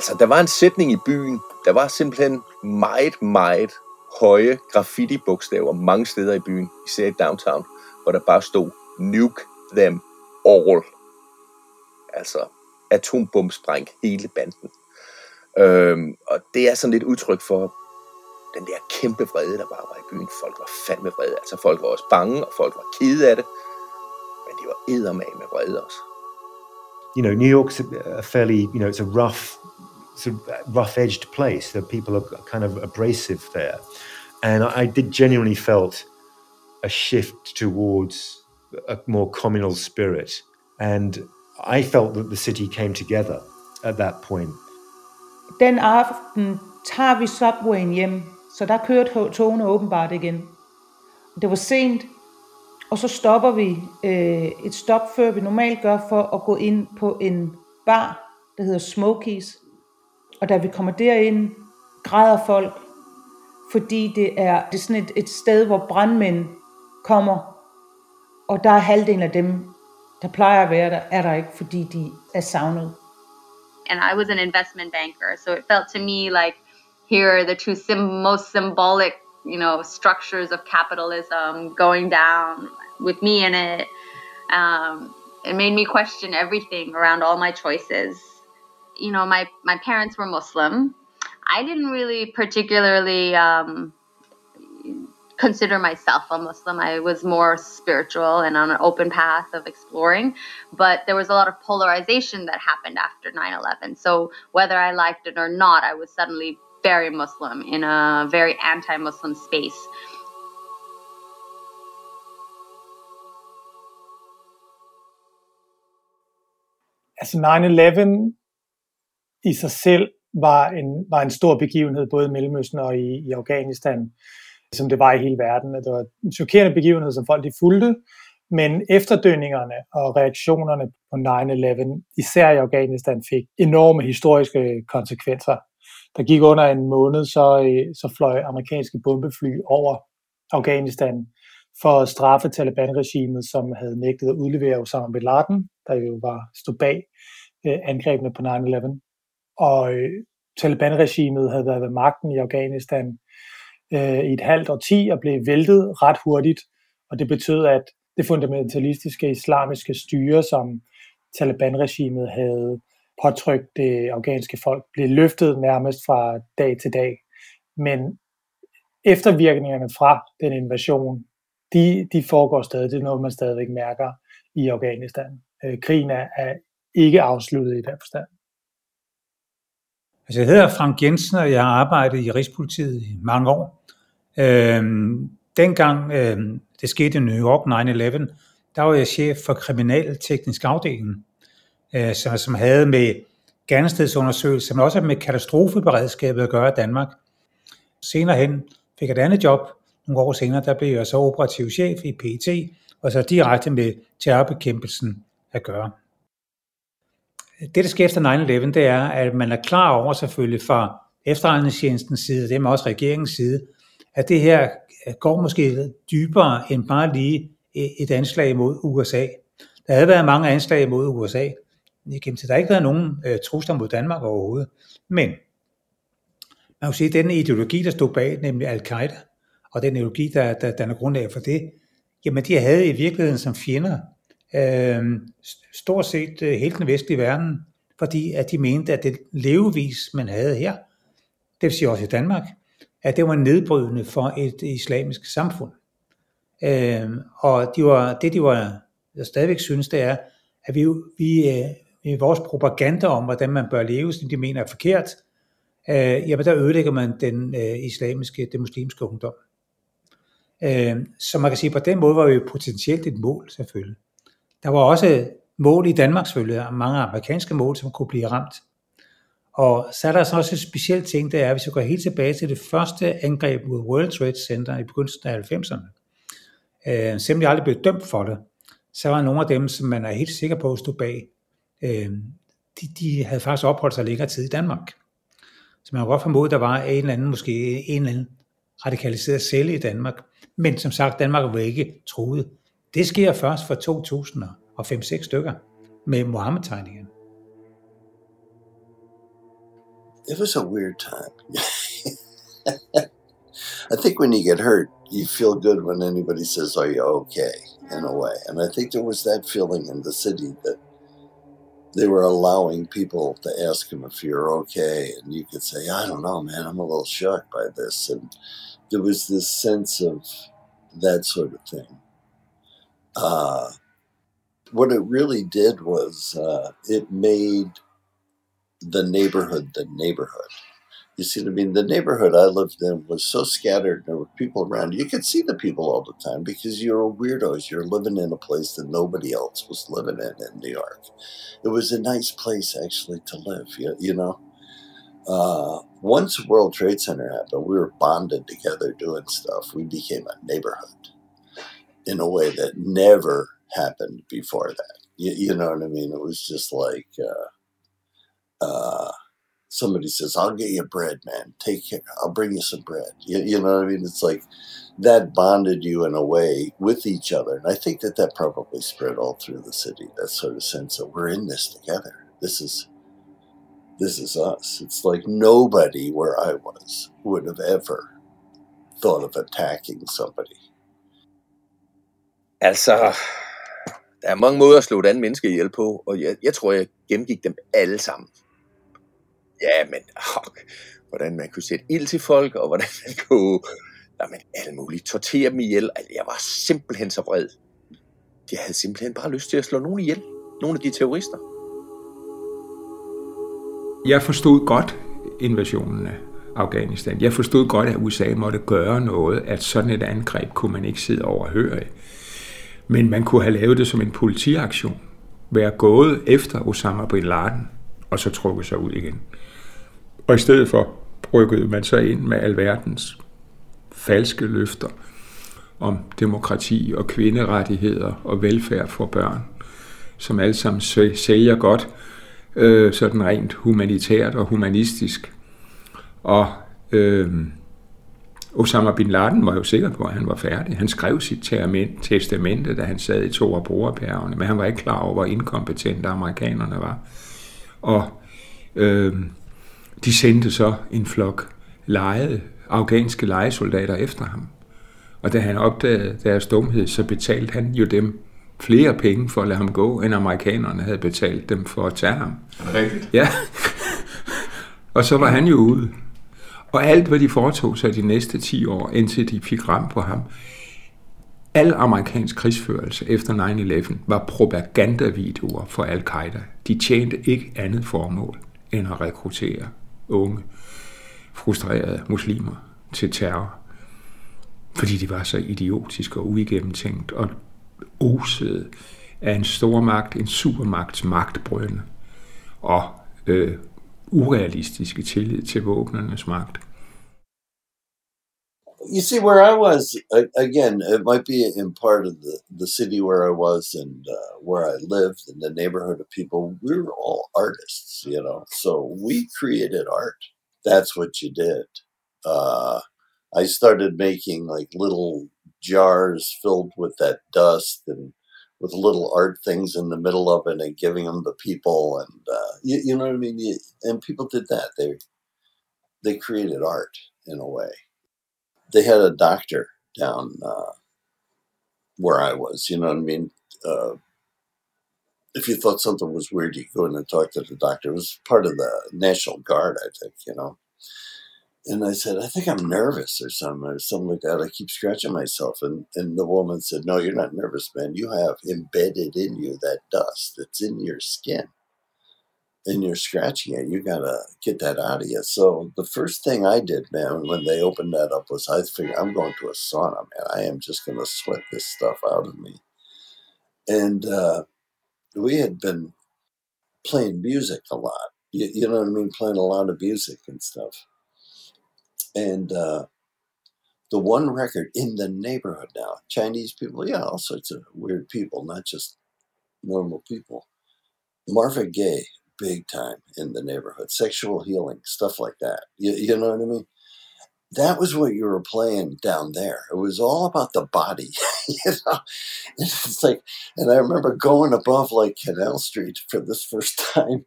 Altså, der var en sætning i byen, der var simpelthen meget, meget høje graffiti-bogstaver mange steder i byen, især i downtown, hvor der bare stod, nuke them all. Altså, atombomspræng hele banden. Øhm, og det er sådan lidt udtryk for den der kæmpe vrede, der bare var i byen. Folk var fandme vrede. Altså, folk var også bange, og folk var kede af det. Men de var eddermage med vrede også. You know, New York's a fairly, you know, it's a rough sort of rough-edged place. The people are kind of abrasive there, and I did genuinely felt a shift towards a more communal spirit, and I felt that the city came together at that point. Den aften tager vi subwayen hjem, så der kørte togene åbenbart igen. Det var sent, og så stopper vi øh, et stop, før vi normalt gør, for at gå ind på en bar, der hedder Smokies. Og da vi kommer derind, græder folk, fordi det er, det er sådan et, et sted, hvor brandmænd kommer, og der er halvdelen af dem, der plejer at være der, er der ikke, fordi de er savnet. And I was an investment banker, so it felt to me like here are the two sim- most symbolic, you know, structures of capitalism going down with me in it. Um, it made me question everything around all my choices you know, my my parents were Muslim. I didn't really particularly um, consider myself a Muslim. I was more spiritual and on an open path of exploring, but there was a lot of polarization that happened after 9/11. So whether I liked it or not, I was suddenly very Muslim in a very anti-Muslim space. as 9-11 i sig selv var en, var en stor begivenhed, både i Mellemøsten og i, i Afghanistan, som det var i hele verden. Det var en chokerende begivenhed, som folk de fulgte, men efterdønningerne og reaktionerne på 9-11, især i Afghanistan, fik enorme historiske konsekvenser. Der gik under en måned, så, øh, så fløj amerikanske bombefly over Afghanistan for at straffe Taliban-regimet, som havde nægtet at udlevere Osama bin Laden, der jo var stod bag øh, angrebene på 9-11 og øh, Taliban-regimet havde været ved magten i Afghanistan øh, i et halvt årti og blev væltet ret hurtigt, og det betød, at det fundamentalistiske islamiske styre, som Taliban-regimet havde påtrykt det afghanske folk, blev løftet nærmest fra dag til dag. Men eftervirkningerne fra den invasion, de, de foregår stadig. Det er noget, man stadigvæk mærker i Afghanistan. Øh, krigen er, er ikke afsluttet i den forstand. Altså, jeg hedder Frank Jensen, og jeg har arbejdet i Rigspolitiet i mange år. Øhm, dengang øhm, det skete i New York 9-11, der var jeg chef for kriminalteknisk afdeling, øh, som, som havde med gerningsstedsundersøgelser, men også med katastrofeberedskabet at gøre i Danmark. Senere hen fik jeg et andet job. Nogle år senere, der blev jeg så operativ chef i PET, og så direkte med terrorbekæmpelsen at gøre det, der sker efter 9-11, det er, at man er klar over selvfølgelig fra efterretningstjenestens side, og det er også regeringens side, at det her går måske dybere end bare lige et anslag mod USA. Der havde været mange anslag mod USA. Igennem til der har ikke været nogen øh, trusler mod Danmark overhovedet. Men man kan sige, at den ideologi, der stod bag, nemlig al-Qaida, og den ideologi, der, der danner grundlag for det, jamen de havde i virkeligheden som fjender øh, stort set øh, hele den vestlige verden, fordi at de mente, at det levevis, man havde her, det vil sige også i Danmark, at det var nedbrydende for et islamisk samfund. Øh, og de var, det de var, jeg stadigvæk synes, det er, at vi, vi øh, i vores propaganda om, hvordan man bør leve, som de mener er forkert, øh, jamen der ødelægger man den øh, islamiske, den muslimske ungdom. Øh, så man kan sige, på den måde var vi potentielt et mål selvfølgelig. Der var også mål i Danmark selvfølgelig, og mange amerikanske mål, som kunne blive ramt. Og så er der så også et specielt ting, det er, hvis vi går helt tilbage til det første angreb mod World Trade Center i begyndelsen af 90'erne, øh, selvom de aldrig blev dømt for det, så var nogle af dem, som man er helt sikker på at stå bag, øh, de, de havde faktisk opholdt sig længere tid i Danmark. Så man kan godt formode, at der var en eller anden, måske en eller anden radikaliseret celle i Danmark. Men som sagt, Danmark var ikke truet. Det sker først for 2000 og 5-6 stykker med Mohammed-tegningen. it was a weird time. I think when you get hurt, you feel good when anybody says, Are you okay? in a way. And I think there was that feeling in the city that they were allowing people to ask him if you're okay. And you could say, I don't know, man, I'm a little shocked by this. And there was this sense of that sort of thing. Uh, what it really did was uh, it made the neighborhood the neighborhood. You see what I mean? The neighborhood I lived in was so scattered. There were people around. You could see the people all the time because you're a weirdos. You're living in a place that nobody else was living in in New York. It was a nice place actually to live. You, you know. Uh, once World Trade Center happened, we were bonded together doing stuff. We became a neighborhood in a way that never happened before that. You, you know what I mean? It was just like. Uh, uh, somebody says, I'll get you bread, man. Take care. I'll bring you some bread. You, you, know what I mean? It's like that bonded you in a way with each other. And I think that that probably spread all through the city, that sort of sense that we're in this together. This is. This is us. It's like nobody where I was would have ever thought of attacking somebody. Altså, der er mange måder at slå et andet menneske ihjel på, og jeg, jeg tror, jeg gennemgik dem alle sammen. Ja, men oh, hvordan man kunne sætte ild til folk, og hvordan man kunne jamen, alle mulige tortere dem ihjel. Altså, jeg var simpelthen så vred. Jeg havde simpelthen bare lyst til at slå nogen ihjel. Nogle af de terrorister. Jeg forstod godt invasionen af Afghanistan. Jeg forstod godt, at USA måtte gøre noget, at sådan et angreb kunne man ikke sidde overhøre. Men man kunne have lavet det som en politiaktion. Være gået efter Osama Bin Laden, og så trukket sig ud igen. Og i stedet for rykkede man så ind med alverdens falske løfter om demokrati og kvinderettigheder og velfærd for børn, som alle sammen sælger godt, øh, sådan rent humanitært og humanistisk. Og øh, Osama Bin Laden var jo sikker på, at han var færdig. Han skrev sit testamente, da han sad i to af brugerbjergene, men han var ikke klar over, hvor inkompetente amerikanerne var. Og øh, de sendte så en flok lejede, afghanske lejesoldater efter ham. Og da han opdagede deres dumhed, så betalte han jo dem flere penge for at lade ham gå, end amerikanerne havde betalt dem for at tage ham. Rigtigt? Ja. og så var han jo ude. Og alt, hvad de foretog sig de næste 10 år, indtil de fik ram på ham, al amerikansk krigsførelse efter 9-11 var propagandavideoer for al-Qaida. De tjente ikke andet formål end at rekruttere unge, frustrerede muslimer til terror. Fordi de var så idiotiske og uigennemtænkt og osede af en stormagt, en supermagts magtbrønde og øh, urealistiske tillid til magt. You see, where I was, again, it might be in part of the, the city where I was and uh, where I lived and the neighborhood of people. We were all artists, you know, so we created art. that's what you did. Uh, I started making like little jars filled with that dust and with little art things in the middle of it and giving them to people and uh, you, you, know what I mean. And people did that. They they created art in a way. They had a doctor down uh, where I was. You know what I mean. Uh, if you thought something was weird, you go in and talk to the doctor. It was part of the National Guard, I think, you know. And I said, I think I'm nervous or something, or something like that. I keep scratching myself. And, and the woman said, No, you're not nervous, man. You have embedded in you that dust that's in your skin. And you're scratching it. You got to get that out of you. So the first thing I did, man, when they opened that up was I figured I'm going to a sauna, man. I am just going to sweat this stuff out of me. And, uh, we had been playing music a lot. You, you, know what I mean? Playing a lot of music and stuff. And uh, the one record in the neighborhood now, Chinese people, yeah, all sorts of weird people, not just normal people. Marvin Gaye, big time in the neighborhood. Sexual healing, stuff like that. You, you know what I mean? that was what you were playing down there. It was all about the body, you know. It's like, and I remember going above like Canal Street for this first time,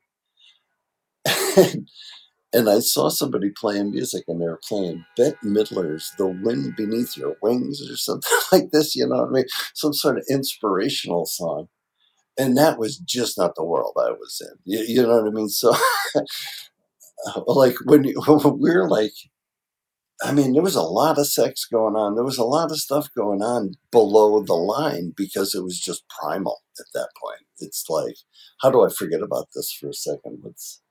and, I saw somebody playing music and they were playing Bette Midler's The Wind Beneath Your Wings or something like this, you know what I mean? Some sort of inspirational song. And that was just not the world I was in. You, you know what I mean? So, like, when, you, when we're like, I mean, there was a lot of sex going on. There was a lot of stuff going on below the line because it was just primal at that point. It's like, how do I forget about this for a second? Let's,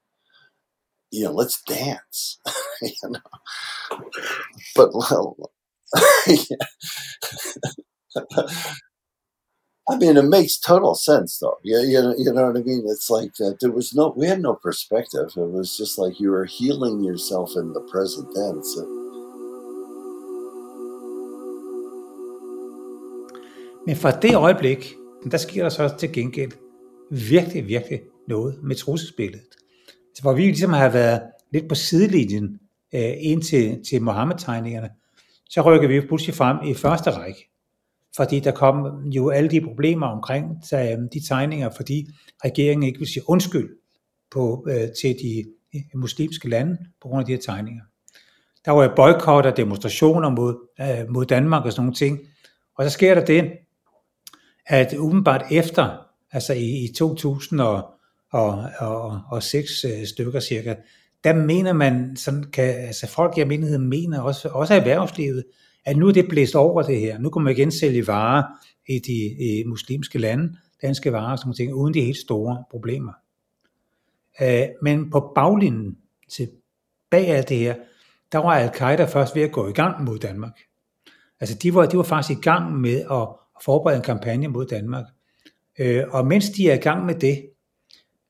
you know, let's dance, you know. But well, I mean, it makes total sense, though. You, you, you know what I mean? It's like uh, there was no, we had no perspective. It was just like you were healing yourself in the present tense. Men fra det øjeblik, der sker der så til gengæld virkelig, virkelig noget med trusselsbilledet. Hvor vi ligesom har været lidt på sidelinjen øh, ind til, til Mohammed-tegningerne, så rykker vi pludselig frem i første række. Fordi der kom jo alle de problemer omkring øh, de tegninger, fordi regeringen ikke vil sige undskyld på, øh, til de øh, muslimske lande på grund af de her tegninger. Der var boykot og demonstrationer mod, øh, mod Danmark og sådan nogle ting. Og så sker der det, at umiddelbart efter, altså i, i 2006 øh, stykker cirka, der mener man, sådan kan, altså folk i almindelighed mener, også, også erhvervslivet, at nu er det blæst over det her. Nu kan man igen sælge varer i de i muslimske lande, danske varer som ting, uden de helt store problemer. Øh, men på baglinjen til bag alt det her, der var al-Qaida først ved at gå i gang mod Danmark. Altså de var, de var faktisk i gang med at forberede en kampagne mod Danmark. Øh, og mens de er i gang med det,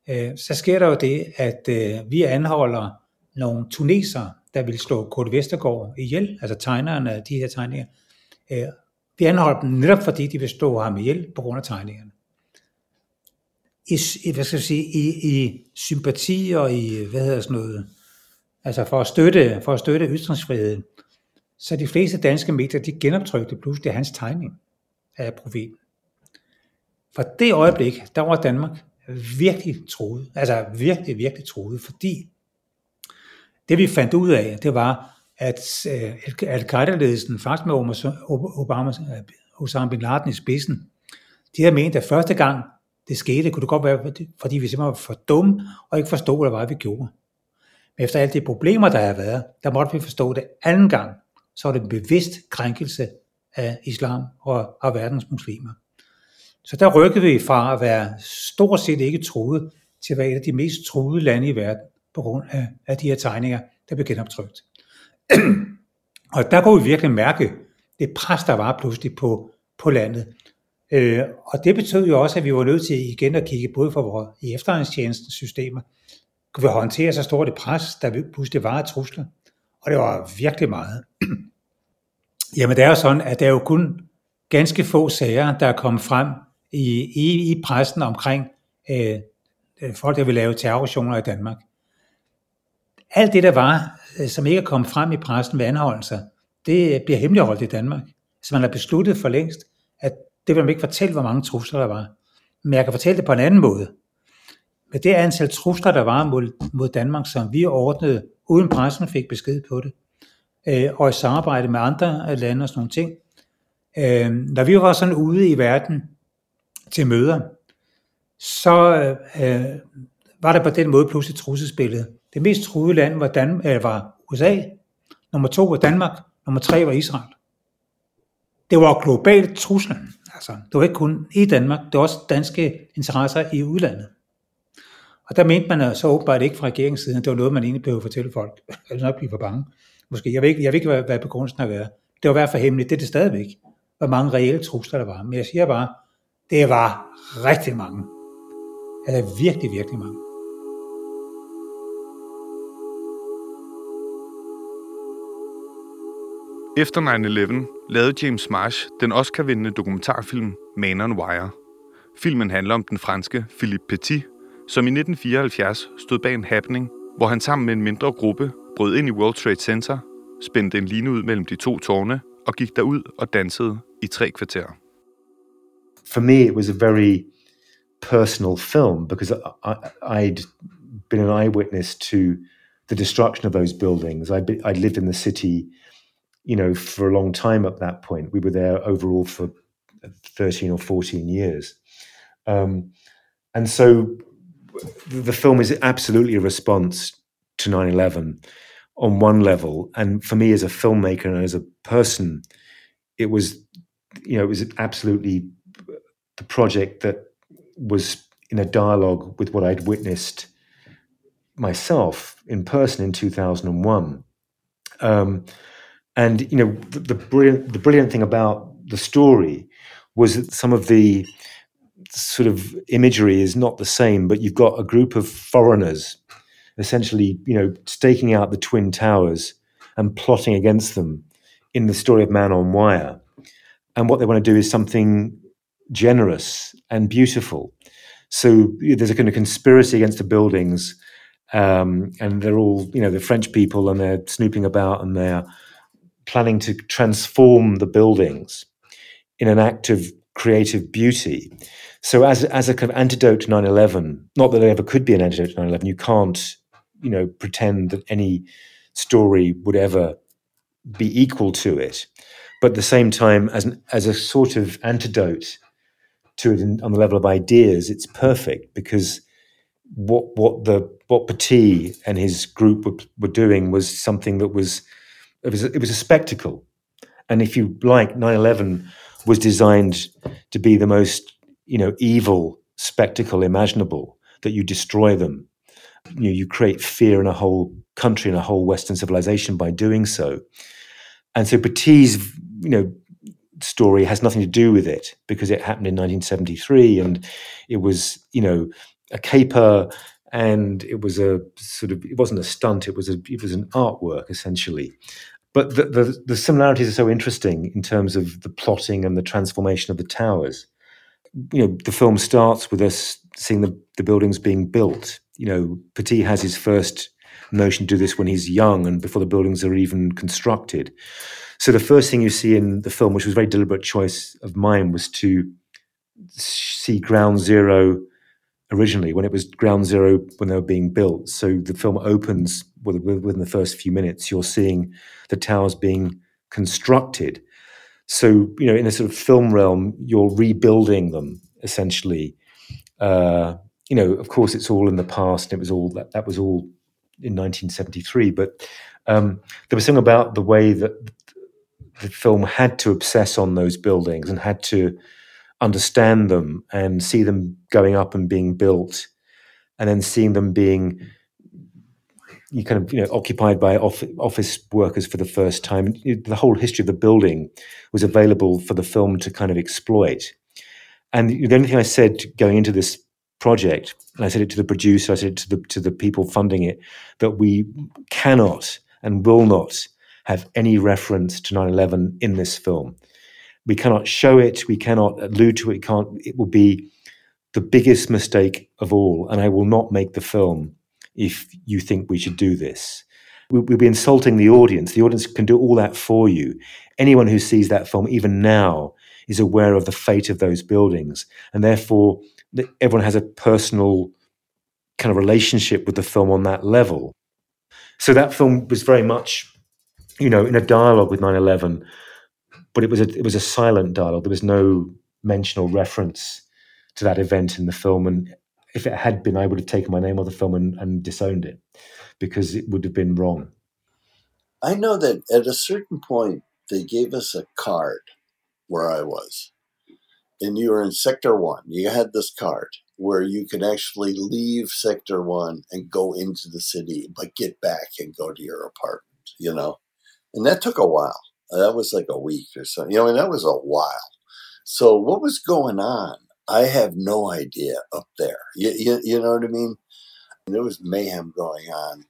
øh, så sker der jo det, at øh, vi anholder nogle tuneser, der vil slå Kurt Vestergaard ihjel, altså tegnerne af de her tegninger. Øh, vi anholder dem netop fordi, de vil slå ham ihjel på grund af tegningerne. I, i, hvad skal jeg sige, i, i sympati og i, hvad hedder sådan noget, altså for at støtte, for at støtte ytringsfriheden, så de fleste danske medier, de genoptrykte pludselig hans tegning af profeten. For det øjeblik, der var Danmark virkelig troede, altså virkelig, virkelig troede, fordi det vi fandt ud af, det var, at øh, Al-Qaida-ledelsen, faktisk med Obama, øh, Osama Bin Laden i spidsen, de havde ment, at første gang det skete, kunne det godt være, fordi vi simpelthen var for dumme og ikke forstod, hvad det var, vi gjorde. Men efter alle de problemer, der har været, der måtte vi forstå det anden gang, så var det en bevidst krænkelse af islam og af verdens muslimer. Så der rykkede vi fra at være stort set ikke troet til at være et af de mest troede lande i verden på grund af, af de her tegninger, der blev genoptrykt. og der kunne vi virkelig mærke det pres, der var pludselig på, på landet. Øh, og det betød jo også, at vi var nødt til igen at kigge både for vores i efterretningstjenestens systemer, kunne vi håndtere så stort et pres, der pludselig var af trusler. Og det var virkelig meget. Jamen det er jo sådan, at der er jo kun ganske få sager, der er kommet frem i, i, i pressen omkring øh, øh folk, der vil lave terroraktioner i Danmark. Alt det, der var, øh, som ikke er kommet frem i pressen ved anholdelser, det bliver hemmeligholdt i Danmark. Så man har besluttet for længst, at det vil man ikke fortælle, hvor mange trusler der var. Men jeg kan fortælle det på en anden måde. Med det antal trusler, der var mod, mod Danmark, som vi ordnede, uden pressen fik besked på det, øh, og i samarbejde med andre øh, lande og sådan nogle ting. Øh, når vi var sådan ude i verden til møder, så øh, var der på den måde pludselig trusselsbilledet. Det mest truede land var, Dan- øh, var USA, nummer to var Danmark, nummer tre var Israel. Det var globalt truslen. Altså, det var ikke kun i Danmark, det var også danske interesser i udlandet. Og der mente man så åbenbart ikke fra regeringssiden, at det var noget, man egentlig behøvede at fortælle folk. Eller nok blive for bange. Måske. Jeg ved ikke, jeg ved ikke hvad, hvad begrundelsen har været. Det var i hvert fald hemmeligt. Det er det stadigvæk. Hvor mange reelle trusler der var. Men jeg siger bare, det var rigtig mange. Altså virkelig, virkelig mange. Efter 9-11 lavede James Marsh den Oscar-vindende dokumentarfilm Man on Wire. Filmen handler om den franske Philippe Petit, som i 1974 stod bag en happening, hvor han sammen med en mindre gruppe brød ind i World Trade Center, spændte en line ud mellem de to tårne og gik derud og dansede i tre kvarter. For me, it was a very personal film because I, I'd been an eyewitness to the destruction of those buildings. I I lived in the city, you know, for a long time at that point. We were there overall for thirteen or fourteen years, um, and so the film is absolutely a response to 9-11 on one level and for me as a filmmaker and as a person it was you know it was absolutely the project that was in a dialogue with what I'd witnessed myself in person in 2001. Um, and you know the, the, brilliant the brilliant thing about the story was that some of the sort of imagery is not the same, but you've got a group of foreigners essentially, you know, staking out the twin towers and plotting against them in the story of Man on Wire. And what they want to do is something generous and beautiful. So there's a kind of conspiracy against the buildings, um, and they're all, you know, the French people, and they're snooping about, and they're planning to transform the buildings in an act of creative beauty. So as as a kind of antidote to 9/11, not that there ever could be an antidote to 9/11, you can't, you know, pretend that any story would ever be equal to it. But at the same time, as an, as a sort of antidote to it in, on the level of ideas, it's perfect because what what the what Petit and his group were, were doing was something that was it was a, it was a spectacle, and if you like, 9/11 was designed to be the most you know evil spectacle imaginable that you destroy them. You know, you create fear in a whole country and a whole western civilization by doing so. And so Petit's you know story has nothing to do with it because it happened in 1973 and it was you know a caper and it was a sort of it wasn't a stunt it was a it was an artwork essentially. But the, the, the similarities are so interesting in terms of the plotting and the transformation of the towers. You know the film starts with us seeing the, the buildings being built. You know petit has his first notion to do this when he's young and before the buildings are even constructed so the first thing you see in the film, which was a very deliberate choice of mine, was to see Ground Zero originally when it was Ground Zero when they were being built. So the film opens within the first few minutes. You're seeing the towers being constructed. So you know, in a sort of film realm, you're rebuilding them essentially. Uh, you know, of course, it's all in the past. It was all that that was all in 1973, but um, there was something about the way that the film had to obsess on those buildings and had to understand them and see them going up and being built, and then seeing them being you kind of you know occupied by office workers for the first time. The whole history of the building was available for the film to kind of exploit. And the only thing I said going into this project, and I said it to the producer, I said it to the to the people funding it, that we cannot and will not have any reference to 9-11 in this film. We cannot show it, we cannot allude to it, it can't it will be the biggest mistake of all, and I will not make the film if you think we should do this. We'll be insulting the audience. The audience can do all that for you. Anyone who sees that film, even now, is aware of the fate of those buildings, and therefore everyone has a personal kind of relationship with the film on that level. So that film was very much you know, in a dialogue with 9/11, but it was a it was a silent dialogue. There was no mention or reference to that event in the film, and if it had been, I would have taken my name off the film and, and disowned it because it would have been wrong. I know that at a certain point they gave us a card where I was, and you were in Sector One. You had this card where you could actually leave Sector One and go into the city, but get back and go to your apartment. You know, and that took a while. That was like a week or so. You know, and that was a while. So what was going on? I have no idea up there. You, you, you know what I mean? And there was mayhem going on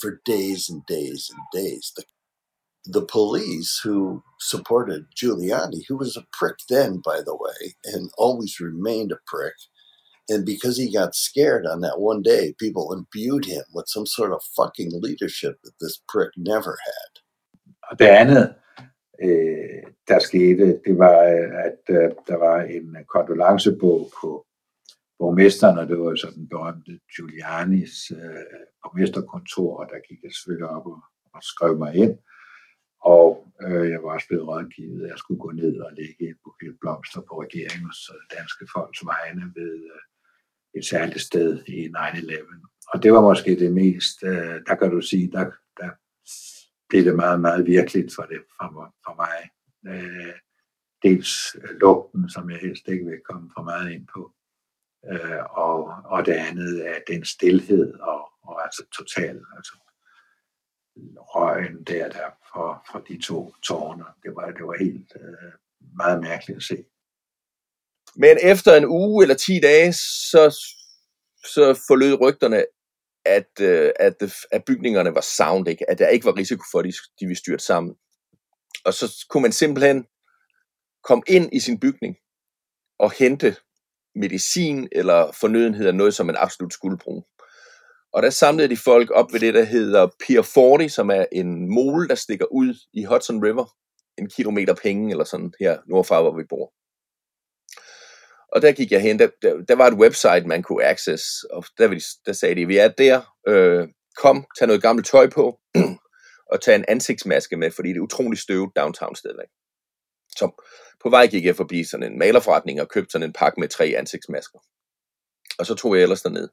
for days and days and days. The, the police who supported Giuliani, who was a prick then, by the way, and always remained a prick, and because he got scared on that one day, people imbued him with some sort of fucking leadership that this prick never had. Og det andet, øh, der skete, det var, at øh, der var en kondolencebog på, borgmesteren, og det var jo så den berømte Giulianis øh, borgmesterkontor, og der gik jeg selvfølgelig op og, og skrev mig ind. Og øh, jeg var også blevet rådgivet, at jeg skulle gå ned og lægge et buket blomster på regeringens og danske folks vegne ved øh, et særligt sted i 9-11. Og det var måske det mest, øh, der kan du sige, der, der blev det meget, meget virkeligt for, det, for, for mig. Øh, dels lugten, som jeg helst ikke vil komme for meget ind på, øh, og, og det andet er den stillhed og, og altså total, altså røgen der, der for, for de to tårne. Det var, det var helt øh, meget mærkeligt at se. Men efter en uge eller 10 dage, så, så forlød rygterne, at, øh, at, at bygningerne var sound, ikke? at der ikke var risiko for, at de, de ville styrte sammen. Og så kunne man simpelthen komme ind i sin bygning og hente medicin eller fornødenheder, noget som man absolut skulle bruge. Og der samlede de folk op ved det, der hedder Pier 40, som er en mole, der stikker ud i Hudson River, en kilometer penge eller sådan her nordfra, hvor vi bor. Og der gik jeg hen, der, der, der var et website, man kunne access, og der, der sagde de, vi er der, øh, kom, tag noget gammelt tøj på, og tag en ansigtsmaske med, fordi det er utrolig støvet downtown stadigvæk. Så på vej gik jeg forbi sådan en malerforretning og købte sådan en pakke med tre ansigtsmasker. Og så tog jeg ellers derned.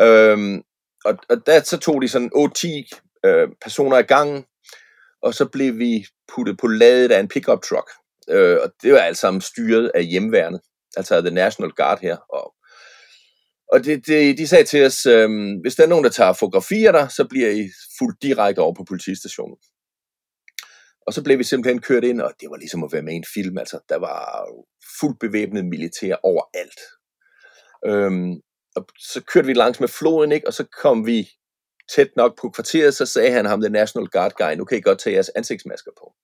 Øhm, og, og der så tog de sådan 8-10 øh, personer i gangen, og så blev vi puttet på ladet af en pickup truck. Øh, og det var alt sammen styret af hjemværnet, altså af The National Guard her. Og, og det, det, de sagde til os, øh, hvis der er nogen, der tager fotografier der, så bliver I fuldt direkte over på politistationen. Og så blev vi simpelthen kørt ind, og det var ligesom at være med i en film. Altså, der var fuldt bevæbnet militær overalt. Øhm, og så kørte vi langs med floden, ikke? og så kom vi tæt nok på kvarteret, så sagde han ham, the National Guard guy, nu kan I godt tage jeres ansigtsmasker på.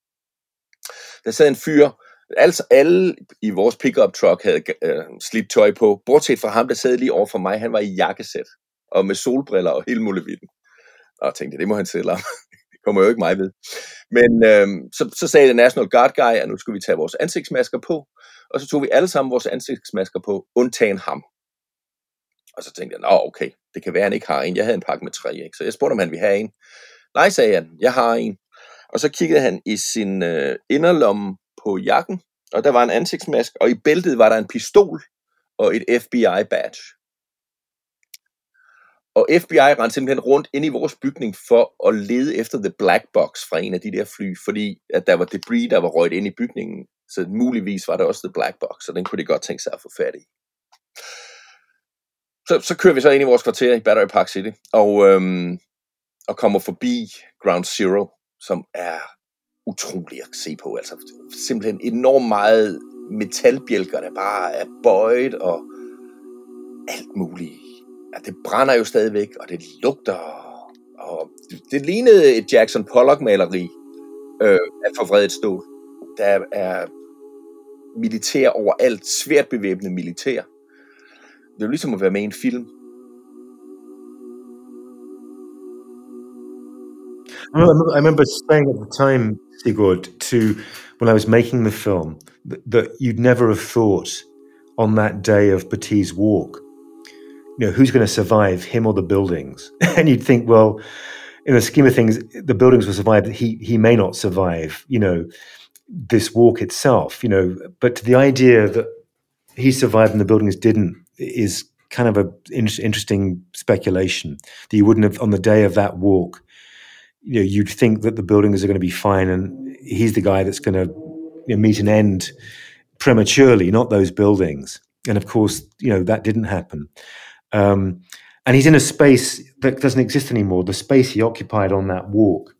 Der sad en fyr, altså alle i vores pickup truck havde øh, slidt tøj på, bortset fra ham, der sad lige over for mig, han var i jakkesæt, og med solbriller og hele muligheden. Og jeg tænkte, det må han selv om. det kommer jo ikke mig ved. Men øh, så, så sagde The National Guard guy, at nu skulle vi tage vores ansigtsmasker på, og så tog vi alle sammen vores ansigtsmasker på, undtagen ham. Og så tænkte jeg, nå okay, det kan være, han ikke har en. Jeg havde en pakke med tre, ikke? så jeg spurgte, om han ville have en. Nej, sagde han, jeg har en. Og så kiggede han i sin øh, inderlomme på jakken, og der var en ansigtsmask, og i bæltet var der en pistol og et FBI-badge. Og FBI rendte simpelthen rundt ind i vores bygning for at lede efter the black box fra en af de der fly, fordi at der var debris, der var røget ind i bygningen. Så muligvis var der også the black box, og den kunne de godt tænke sig at få fat i så, så kører vi så ind i vores kvarter i Battery Park City, og, øhm, og kommer forbi Ground Zero, som er utrolig at se på. Altså simpelthen enormt meget metalbjælker, der bare er bøjet og alt muligt. Ja, det brænder jo stadigvæk, og det lugter. Og det, det lignede et Jackson Pollock-maleri øh, af forvredet stål. Der er militær overalt, svært bevæbnet militær det er jo ligesom at være med i en film. I remember saying at the time, Sigurd, to when I was making the film, that you'd never have thought on that day of Batiste walk, you know, who's going to survive, him or the buildings? and you'd think, well, in the scheme of things, the buildings will survive. He he may not survive, you know, this walk itself, you know. But the idea that he survived and the buildings didn't is kind of a in- interesting speculation that you wouldn't have on the day of that walk. You know, you'd think that the buildings are going to be fine, and he's the guy that's going to you know, meet an end prematurely, not those buildings. And of course, you know that didn't happen. Um, and he's in a space that doesn't exist anymore. The space he occupied on that walk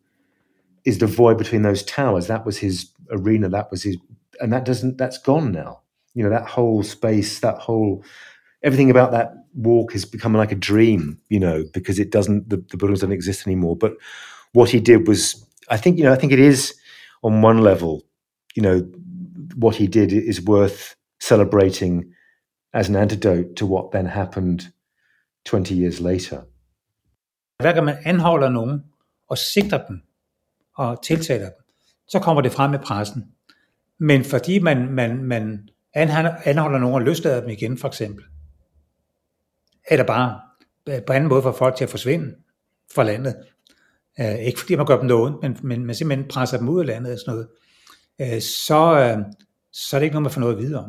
is the void between those towers. That was his arena. That was his, and that doesn't. That's gone now. You know that whole space, that whole everything about that walk has become like a dream, you know, because it doesn't the, the buildings don't exist anymore. But what he did was, I think, you know, I think it is on one level, you know, what he did is worth celebrating as an antidote to what then happened 20 years later. Hver gang man anholder nogen og sigter dem og tiltaler dem, så kommer det frem med pressen. Men fordi man, man, man anholder nogen og løslader dem igen, for eksempel, eller bare øh, på anden måde får folk til at forsvinde fra landet. Øh, ikke fordi man gør dem noget ondt, men, men man simpelthen presser dem ud af landet og sådan noget. Øh, så, øh, så er det ikke noget, man får noget at vide om.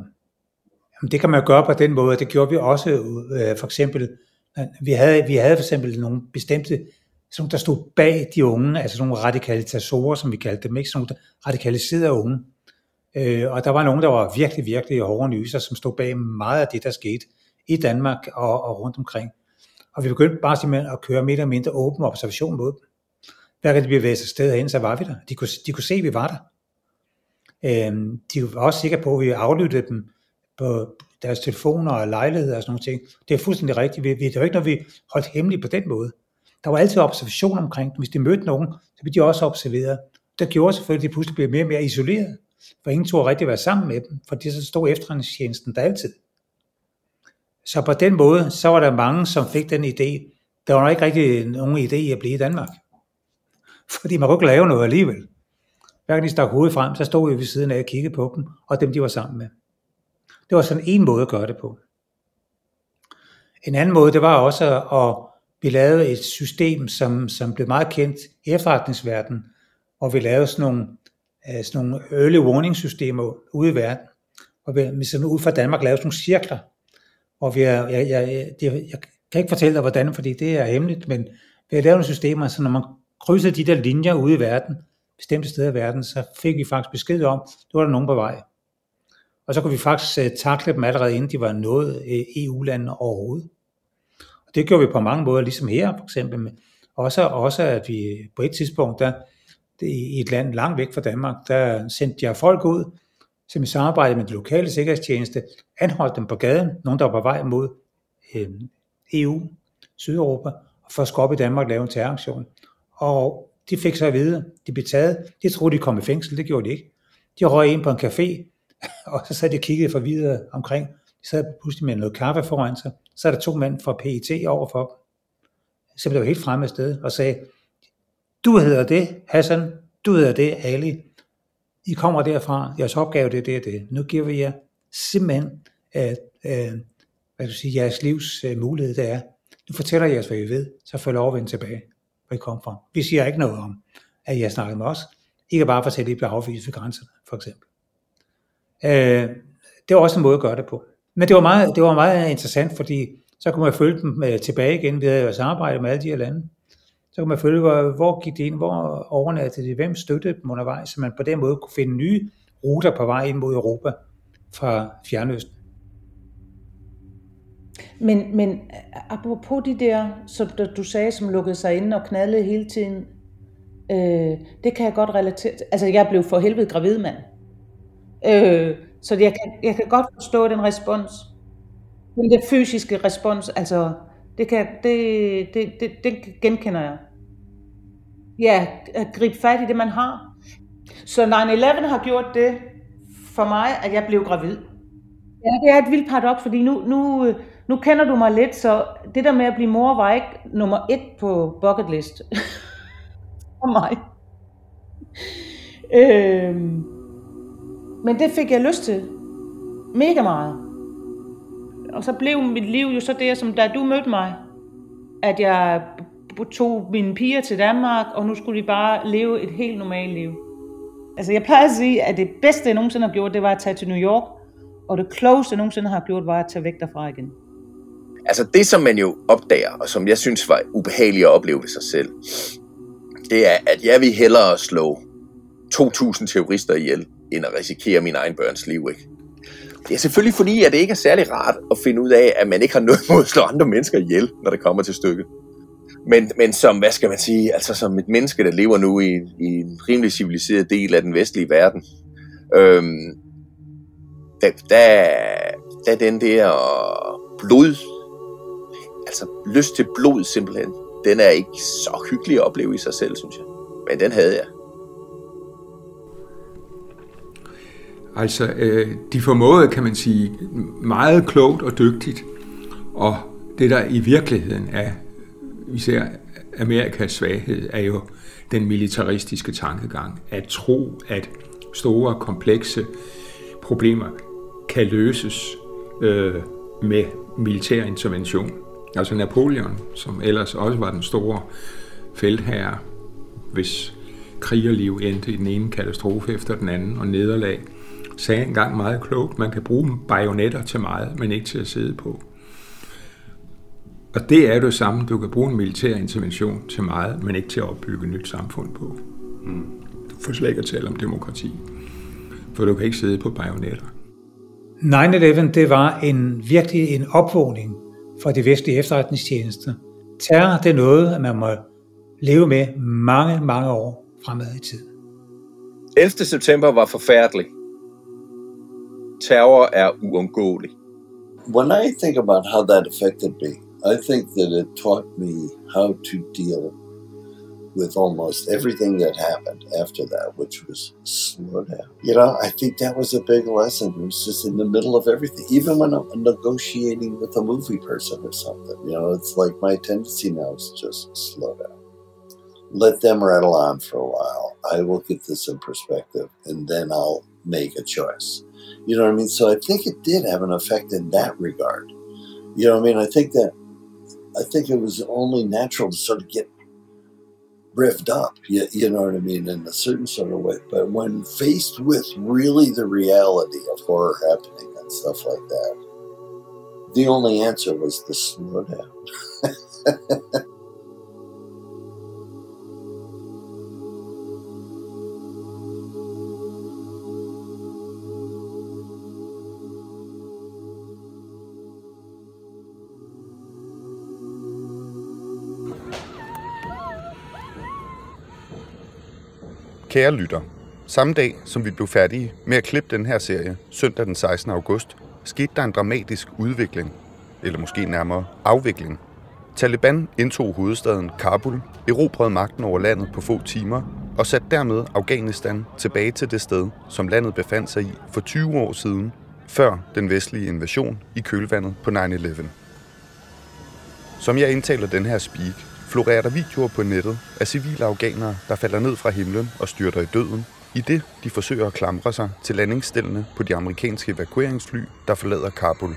Jamen, det kan man gøre på den måde, det gjorde vi også øh, for eksempel, øh, vi havde, vi havde for eksempel nogle bestemte, som der stod bag de unge, altså nogle radikalisatorer, som vi kaldte dem, ikke? Sådan nogle radikaliserede unge. Øh, og der var nogen, der var virkelig, virkelig hårde nyser, som stod bag meget af det, der skete i Danmark og, og rundt omkring. Og vi begyndte bare simpelthen at køre mere eller mindre åben observation mod dem. Hver gang de bevægede sig sted hen, så var vi der. De kunne, de kunne se, at vi var der. Øhm, de var også sikre på, at vi aflyttede dem på deres telefoner og lejligheder og sådan nogle ting. Det er fuldstændig rigtigt. Vi, det var ikke noget, vi holdt hemmeligt på den måde. Der var altid observation omkring dem. Hvis de mødte nogen, så blev de også observeret. Der gjorde selvfølgelig, at de pludselig blev mere og mere isoleret. For ingen tog rigtig være sammen med dem, for det så stod efterretningstjenesten der altid. Så på den måde, så var der mange, som fik den idé. Der var ikke rigtig nogen idé i at blive i Danmark. Fordi man kunne ikke lave noget alligevel. Hverken de stak hovedet frem, så stod vi ved siden af og kiggede på dem, og dem de var sammen med. Det var sådan en måde at gøre det på. En anden måde, det var også at vi lavede et system, som, som blev meget kendt i efterretningsverdenen, hvor vi lavede sådan nogle, øh, sådan nogle early warning systemer ude i verden, og vi sådan ud fra Danmark lavede sådan nogle cirkler, og vi er, jeg, jeg, jeg, jeg kan ikke fortælle dig hvordan, fordi det er hemmeligt, men vi har lavet nogle systemer, så når man krydser de der linjer ude i verden, bestemte steder i verden, så fik vi faktisk besked om, at der var der nogen på vej. Og så kunne vi faktisk uh, takle dem allerede inden de var nået øh, uh, EU-landene overhovedet. Og det gjorde vi på mange måder, ligesom her for eksempel. Men Også, også at vi øh, på et tidspunkt, der, det, i et land langt væk fra Danmark, der sendte jeg folk ud, som i samarbejde med den lokale sikkerhedstjeneste, anholdt dem på gaden, nogen der var på vej mod øh, EU, Sydeuropa, for at skubbe i Danmark og lave en terroraktion. Og de fik så at vide, de blev taget. De troede, de kom i fængsel, det gjorde de ikke. De røg ind på en café, og så sad de og kiggede for videre omkring. De sad pludselig med noget kaffe foran sig. Så er der to mænd fra PET overfor dem. Så blev helt fremme af sted og sagde, du hedder det, Hassan, du hedder det, Ali. I kommer derfra, jeres opgave det er det det. Nu giver vi jer simpelthen, at, øh, hvad skal du sige, jeres livs øh, mulighed, det er. Nu fortæller jeg jeres, hvad I ved, så får lov at vende tilbage hvor I kom fra. Vi siger ikke noget om, at I har snakket med os. I kan bare fortælle, at I bliver afvist ved grænserne, for eksempel. Øh, det var også en måde at gøre det på. Men det var meget, det var meget interessant, fordi så kunne man følge dem øh, tilbage igen. Vi havde jo samarbejdet med alle de her lande. Så kunne man følge, hvor, hvor gik de ind, hvor overnattede de, hvem støttede dem undervejs, så man på den måde kunne finde nye ruter på vej ind mod Europa fra Fjernøsten. Men, men apropos de der, som du sagde, som lukkede sig inde og knaldede hele tiden, øh, det kan jeg godt relatere til. Altså, jeg blev for helvede gravid, mand. Øh, så jeg kan, jeg kan godt forstå den respons. Den der fysiske respons, altså, det, kan, det, det, det, det genkender jeg. Ja, at gribe fat i det, man har. Så 9-11 har gjort det for mig, at jeg blev gravid. Ja, det er et vildt paradoks, fordi nu, nu, nu kender du mig lidt, så det der med at blive mor var ikke nummer et på bucket list for mig. Øhm, men det fik jeg lyst til. Mega meget. Og så blev mit liv jo så det, som da du mødte mig, at jeg tog mine piger til Danmark, og nu skulle de bare leve et helt normalt liv. Altså jeg plejer at sige, at det bedste, jeg nogensinde har gjort, det var at tage til New York, og det klogeste, jeg nogensinde har gjort, var at tage væk derfra igen. Altså det, som man jo opdager, og som jeg synes var ubehageligt at opleve ved sig selv, det er, at jeg vil hellere slå 2.000 terrorister ihjel, end at risikere min egen børns liv, ikke? Det er selvfølgelig fordi, at det ikke er særlig rart at finde ud af, at man ikke har noget mod at slå andre mennesker ihjel, når det kommer til stykket. Men, men som, hvad skal man sige, altså som et menneske, der lever nu i, i en rimelig civiliseret del af den vestlige verden, øhm, der, der, der den der blod altså lyst til blod simpelthen, den er ikke så hyggelig at opleve i sig selv, synes jeg. Men den havde jeg. Altså, øh, de formåede, kan man sige, meget klogt og dygtigt, og det der i virkeligheden er, især Amerikas svaghed, er jo den militaristiske tankegang. At tro, at store, komplekse problemer kan løses øh, med militær intervention Altså Napoleon, som ellers også var den store feltherre, hvis krigerliv endte i den ene katastrofe efter den anden og nederlag, sagde engang meget klogt, man kan bruge bajonetter til meget, men ikke til at sidde på. Og det er det samme, du kan bruge en militær intervention til meget, men ikke til at opbygge et nyt samfund på. Mm. Du får slet ikke at tale om demokrati, for du kan ikke sidde på bajonetter. 9-11, det var en virkelig en opvågning for de vestlige efterretningstjenester. Terror, det er noget, at man må leve med mange, mange år fremad i tid. 11. september var forfærdelig. Terror er uundgåelig. When I think about how that affected me, I think that it taught me how to deal with almost everything that happened after that, which was slow down. You know, I think that was a big lesson. It was just in the middle of everything. Even when I'm negotiating with a movie person or something, you know, it's like my tendency now is just slow down. Let them rattle on for a while. I will get this in perspective and then I'll make a choice. You know what I mean? So I think it did have an effect in that regard. You know what I mean? I think that I think it was only natural to sort of get revved up, you, you know what I mean, in a certain sort of way. But when faced with really the reality of horror happening and stuff like that, the only answer was to slow down. Kære lytter, samme dag som vi blev færdige med at klippe den her serie, søndag den 16. august, skete der en dramatisk udvikling, eller måske nærmere afvikling. Taliban indtog hovedstaden Kabul, erobrede magten over landet på få timer og satte dermed Afghanistan tilbage til det sted, som landet befandt sig i for 20 år siden, før den vestlige invasion i kølvandet på 9-11. Som jeg indtaler den her speak, florerer der videoer på nettet af civile afghanere, der falder ned fra himlen og styrter i døden, i det de forsøger at klamre sig til landingsstillene på de amerikanske evakueringsfly, der forlader Kabul.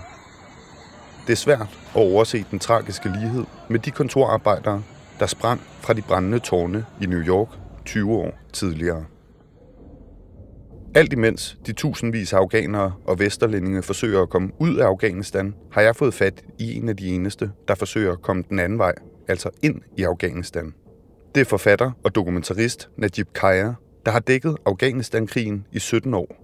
Det er svært at overse den tragiske lighed med de kontorarbejdere, der sprang fra de brændende tårne i New York 20 år tidligere. Alt imens de tusindvis af afghanere og vesterlændinge forsøger at komme ud af Afghanistan, har jeg fået fat i en af de eneste, der forsøger at komme den anden vej, altså ind i Afghanistan. Det er forfatter og dokumentarist Najib Kaya, der har dækket Afghanistan-krigen i 17 år.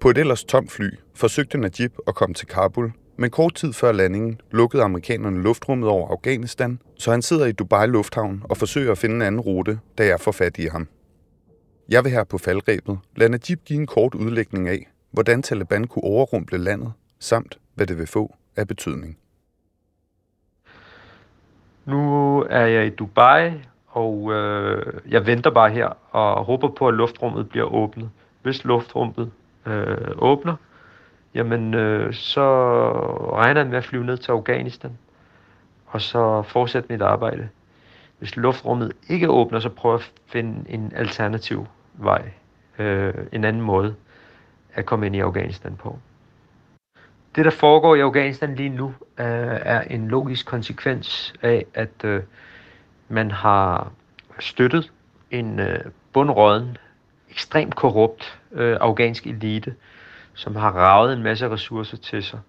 På et ellers tomt fly forsøgte Najib at komme til Kabul, men kort tid før landingen lukkede amerikanerne luftrummet over Afghanistan, så han sidder i Dubai Lufthavn og forsøger at finde en anden rute, da jeg får fat i ham. Jeg vil her på faldrebet lade Najib give en kort udlægning af, hvordan Taliban kunne overrumple landet, samt hvad det vil få af betydning. Nu er jeg i Dubai, og øh, jeg venter bare her og håber på, at luftrummet bliver åbnet. Hvis luftrummet øh, åbner, jamen øh, så regner jeg med at flyve ned til Afghanistan, og så fortsætte mit arbejde. Hvis luftrummet ikke åbner, så prøver jeg at finde en alternativ vej, øh, en anden måde at komme ind i Afghanistan på. Det, der foregår i Afghanistan lige nu, øh, er en logisk konsekvens af, at øh, man har støttet en øh, bundråden, ekstremt korrupt øh, afghansk elite, som har ravet en masse ressourcer til sig.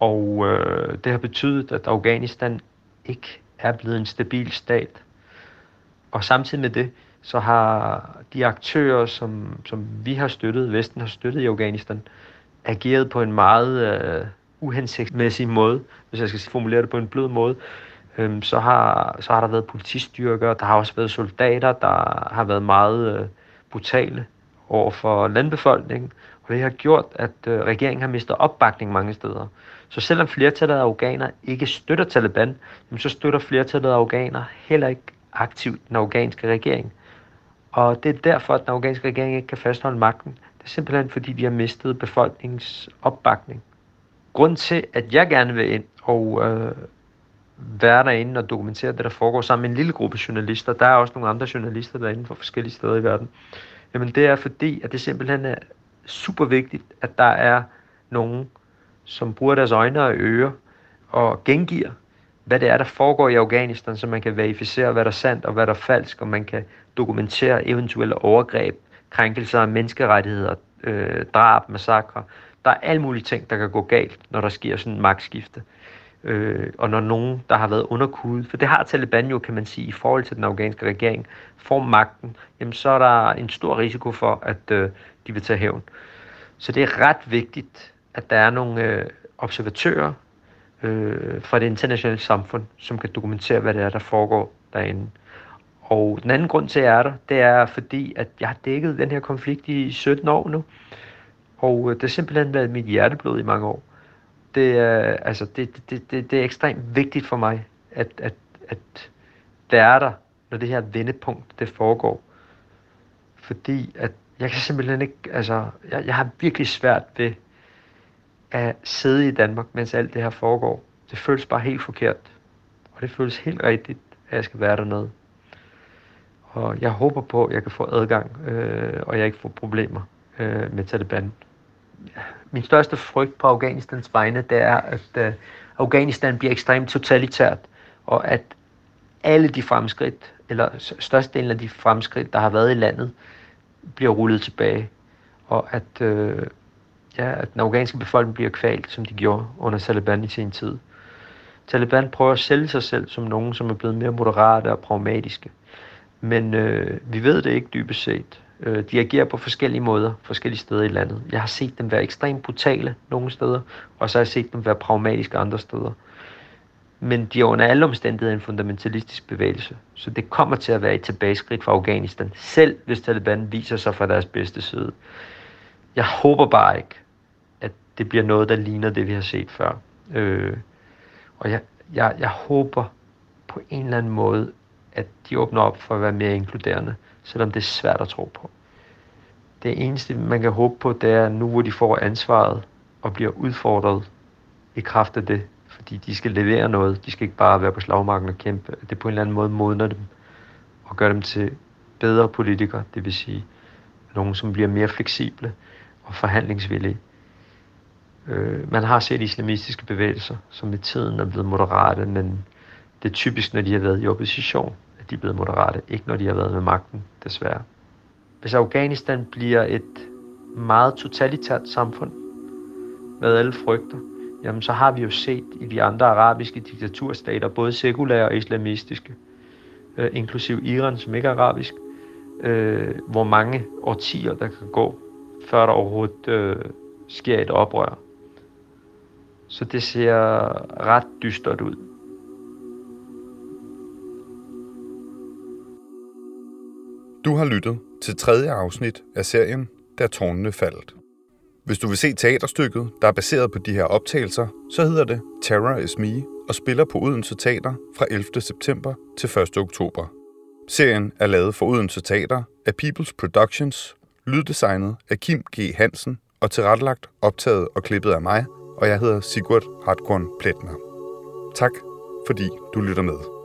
Og øh, det har betydet, at Afghanistan ikke er blevet en stabil stat. Og samtidig med det, så har de aktører, som, som vi har støttet, Vesten har støttet i Afghanistan, ageret på en meget øh, uhensigtsmæssig måde, hvis jeg skal formulere det på en blød måde. Øhm, så, har, så har der været politistyrker, der har også været soldater, der har været meget øh, brutale over for landbefolkningen, og det har gjort, at øh, regeringen har mistet opbakning mange steder. Så selvom flertallet af afghanere ikke støtter Taliban, så støtter flertallet af afghanere heller ikke aktivt den afghanske regering. Og det er derfor, at den afghanske regering ikke kan fastholde magten. Simpelthen fordi, vi har mistet befolkningens opbakning. Grunden til, at jeg gerne vil ind og øh, være derinde og dokumentere det, der foregår sammen med en lille gruppe journalister, der er også nogle andre journalister derinde fra forskellige steder i verden, jamen det er fordi, at det simpelthen er super vigtigt, at der er nogen, som bruger deres øjne og ører og gengiver, hvad det er, der foregår i Afghanistan, så man kan verificere, hvad der er sandt og hvad der er falsk, og man kan dokumentere eventuelle overgreb, krænkelser af menneskerettigheder, øh, drab, massakre. Der er alle mulige ting, der kan gå galt, når der sker sådan en magtskifte. Øh, og når nogen, der har været underkudet, for det har Taliban jo, kan man sige, i forhold til den afghanske regering, får magten, jamen så er der en stor risiko for, at øh, de vil tage hævn. Så det er ret vigtigt, at der er nogle øh, observatører øh, fra det internationale samfund, som kan dokumentere, hvad det er, der foregår derinde. Og den anden grund til, at jeg er der, det er fordi, at jeg har dækket den her konflikt i 17 år nu. Og øh, det har simpelthen været mit hjerteblod i mange år. Det er, altså, det, det, det, det er ekstremt vigtigt for mig, at, at, at det er der, når det her vendepunkt det foregår. Fordi at jeg kan simpelthen ikke, altså, jeg, jeg har virkelig svært ved at sidde i Danmark, mens alt det her foregår. Det føles bare helt forkert. Og det føles helt rigtigt, at jeg skal være dernede. Og jeg håber på, at jeg kan få adgang, øh, og jeg ikke får problemer øh, med Taliban. Min største frygt på Afghanistans vegne, det er, at øh, Afghanistan bliver ekstremt totalitært, og at alle de fremskridt, eller størstedelen af de fremskridt, der har været i landet, bliver rullet tilbage. Og at, øh, ja, at den afghanske befolkning bliver kvalt, som de gjorde under Taliban i sin tid. Taliban prøver at sælge sig selv som nogen, som er blevet mere moderate og pragmatiske. Men øh, vi ved det ikke dybest set. Øh, de agerer på forskellige måder, forskellige steder i landet. Jeg har set dem være ekstremt brutale nogle steder, og så har jeg set dem være pragmatiske andre steder. Men de er under alle omstændigheder en fundamentalistisk bevægelse, så det kommer til at være et tilbageskridt for Afghanistan, selv hvis Taliban viser sig fra deres bedste side. Jeg håber bare ikke, at det bliver noget, der ligner det, vi har set før. Øh, og jeg, jeg, jeg håber på en eller anden måde, at de åbner op for at være mere inkluderende, selvom det er svært at tro på. Det eneste, man kan håbe på, det er nu, hvor de får ansvaret og bliver udfordret i kraft af det, fordi de skal levere noget. De skal ikke bare være på slagmarken og kæmpe. Det på en eller anden måde modner dem og gør dem til bedre politikere, det vil sige nogen, som bliver mere fleksible og forhandlingsvillige. Øh, man har set islamistiske bevægelser, som i tiden er blevet moderate, men det er typisk, når de har været i opposition, de er blevet moderate, ikke når de har været med magten, desværre. Hvis Afghanistan bliver et meget totalitært samfund, hvad alle frygter, jamen så har vi jo set i de andre arabiske diktaturstater, både sekulære og islamistiske, øh, inklusiv Iran, som ikke er arabisk, øh, hvor mange årtier der kan gå, før der overhovedet øh, sker et oprør. Så det ser ret dystert ud. Du har lyttet til tredje afsnit af serien Da tårnene faldt. Hvis du vil se teaterstykket, der er baseret på de her optagelser, så hedder det Terror is Me og spiller på Odense Teater fra 11. september til 1. oktober. Serien er lavet for Odense Teater af People's Productions, lyddesignet af Kim G. Hansen og tilrettelagt, optaget og klippet af mig, og jeg hedder Sigurd Hartkorn Pletner. Tak, fordi du lytter med.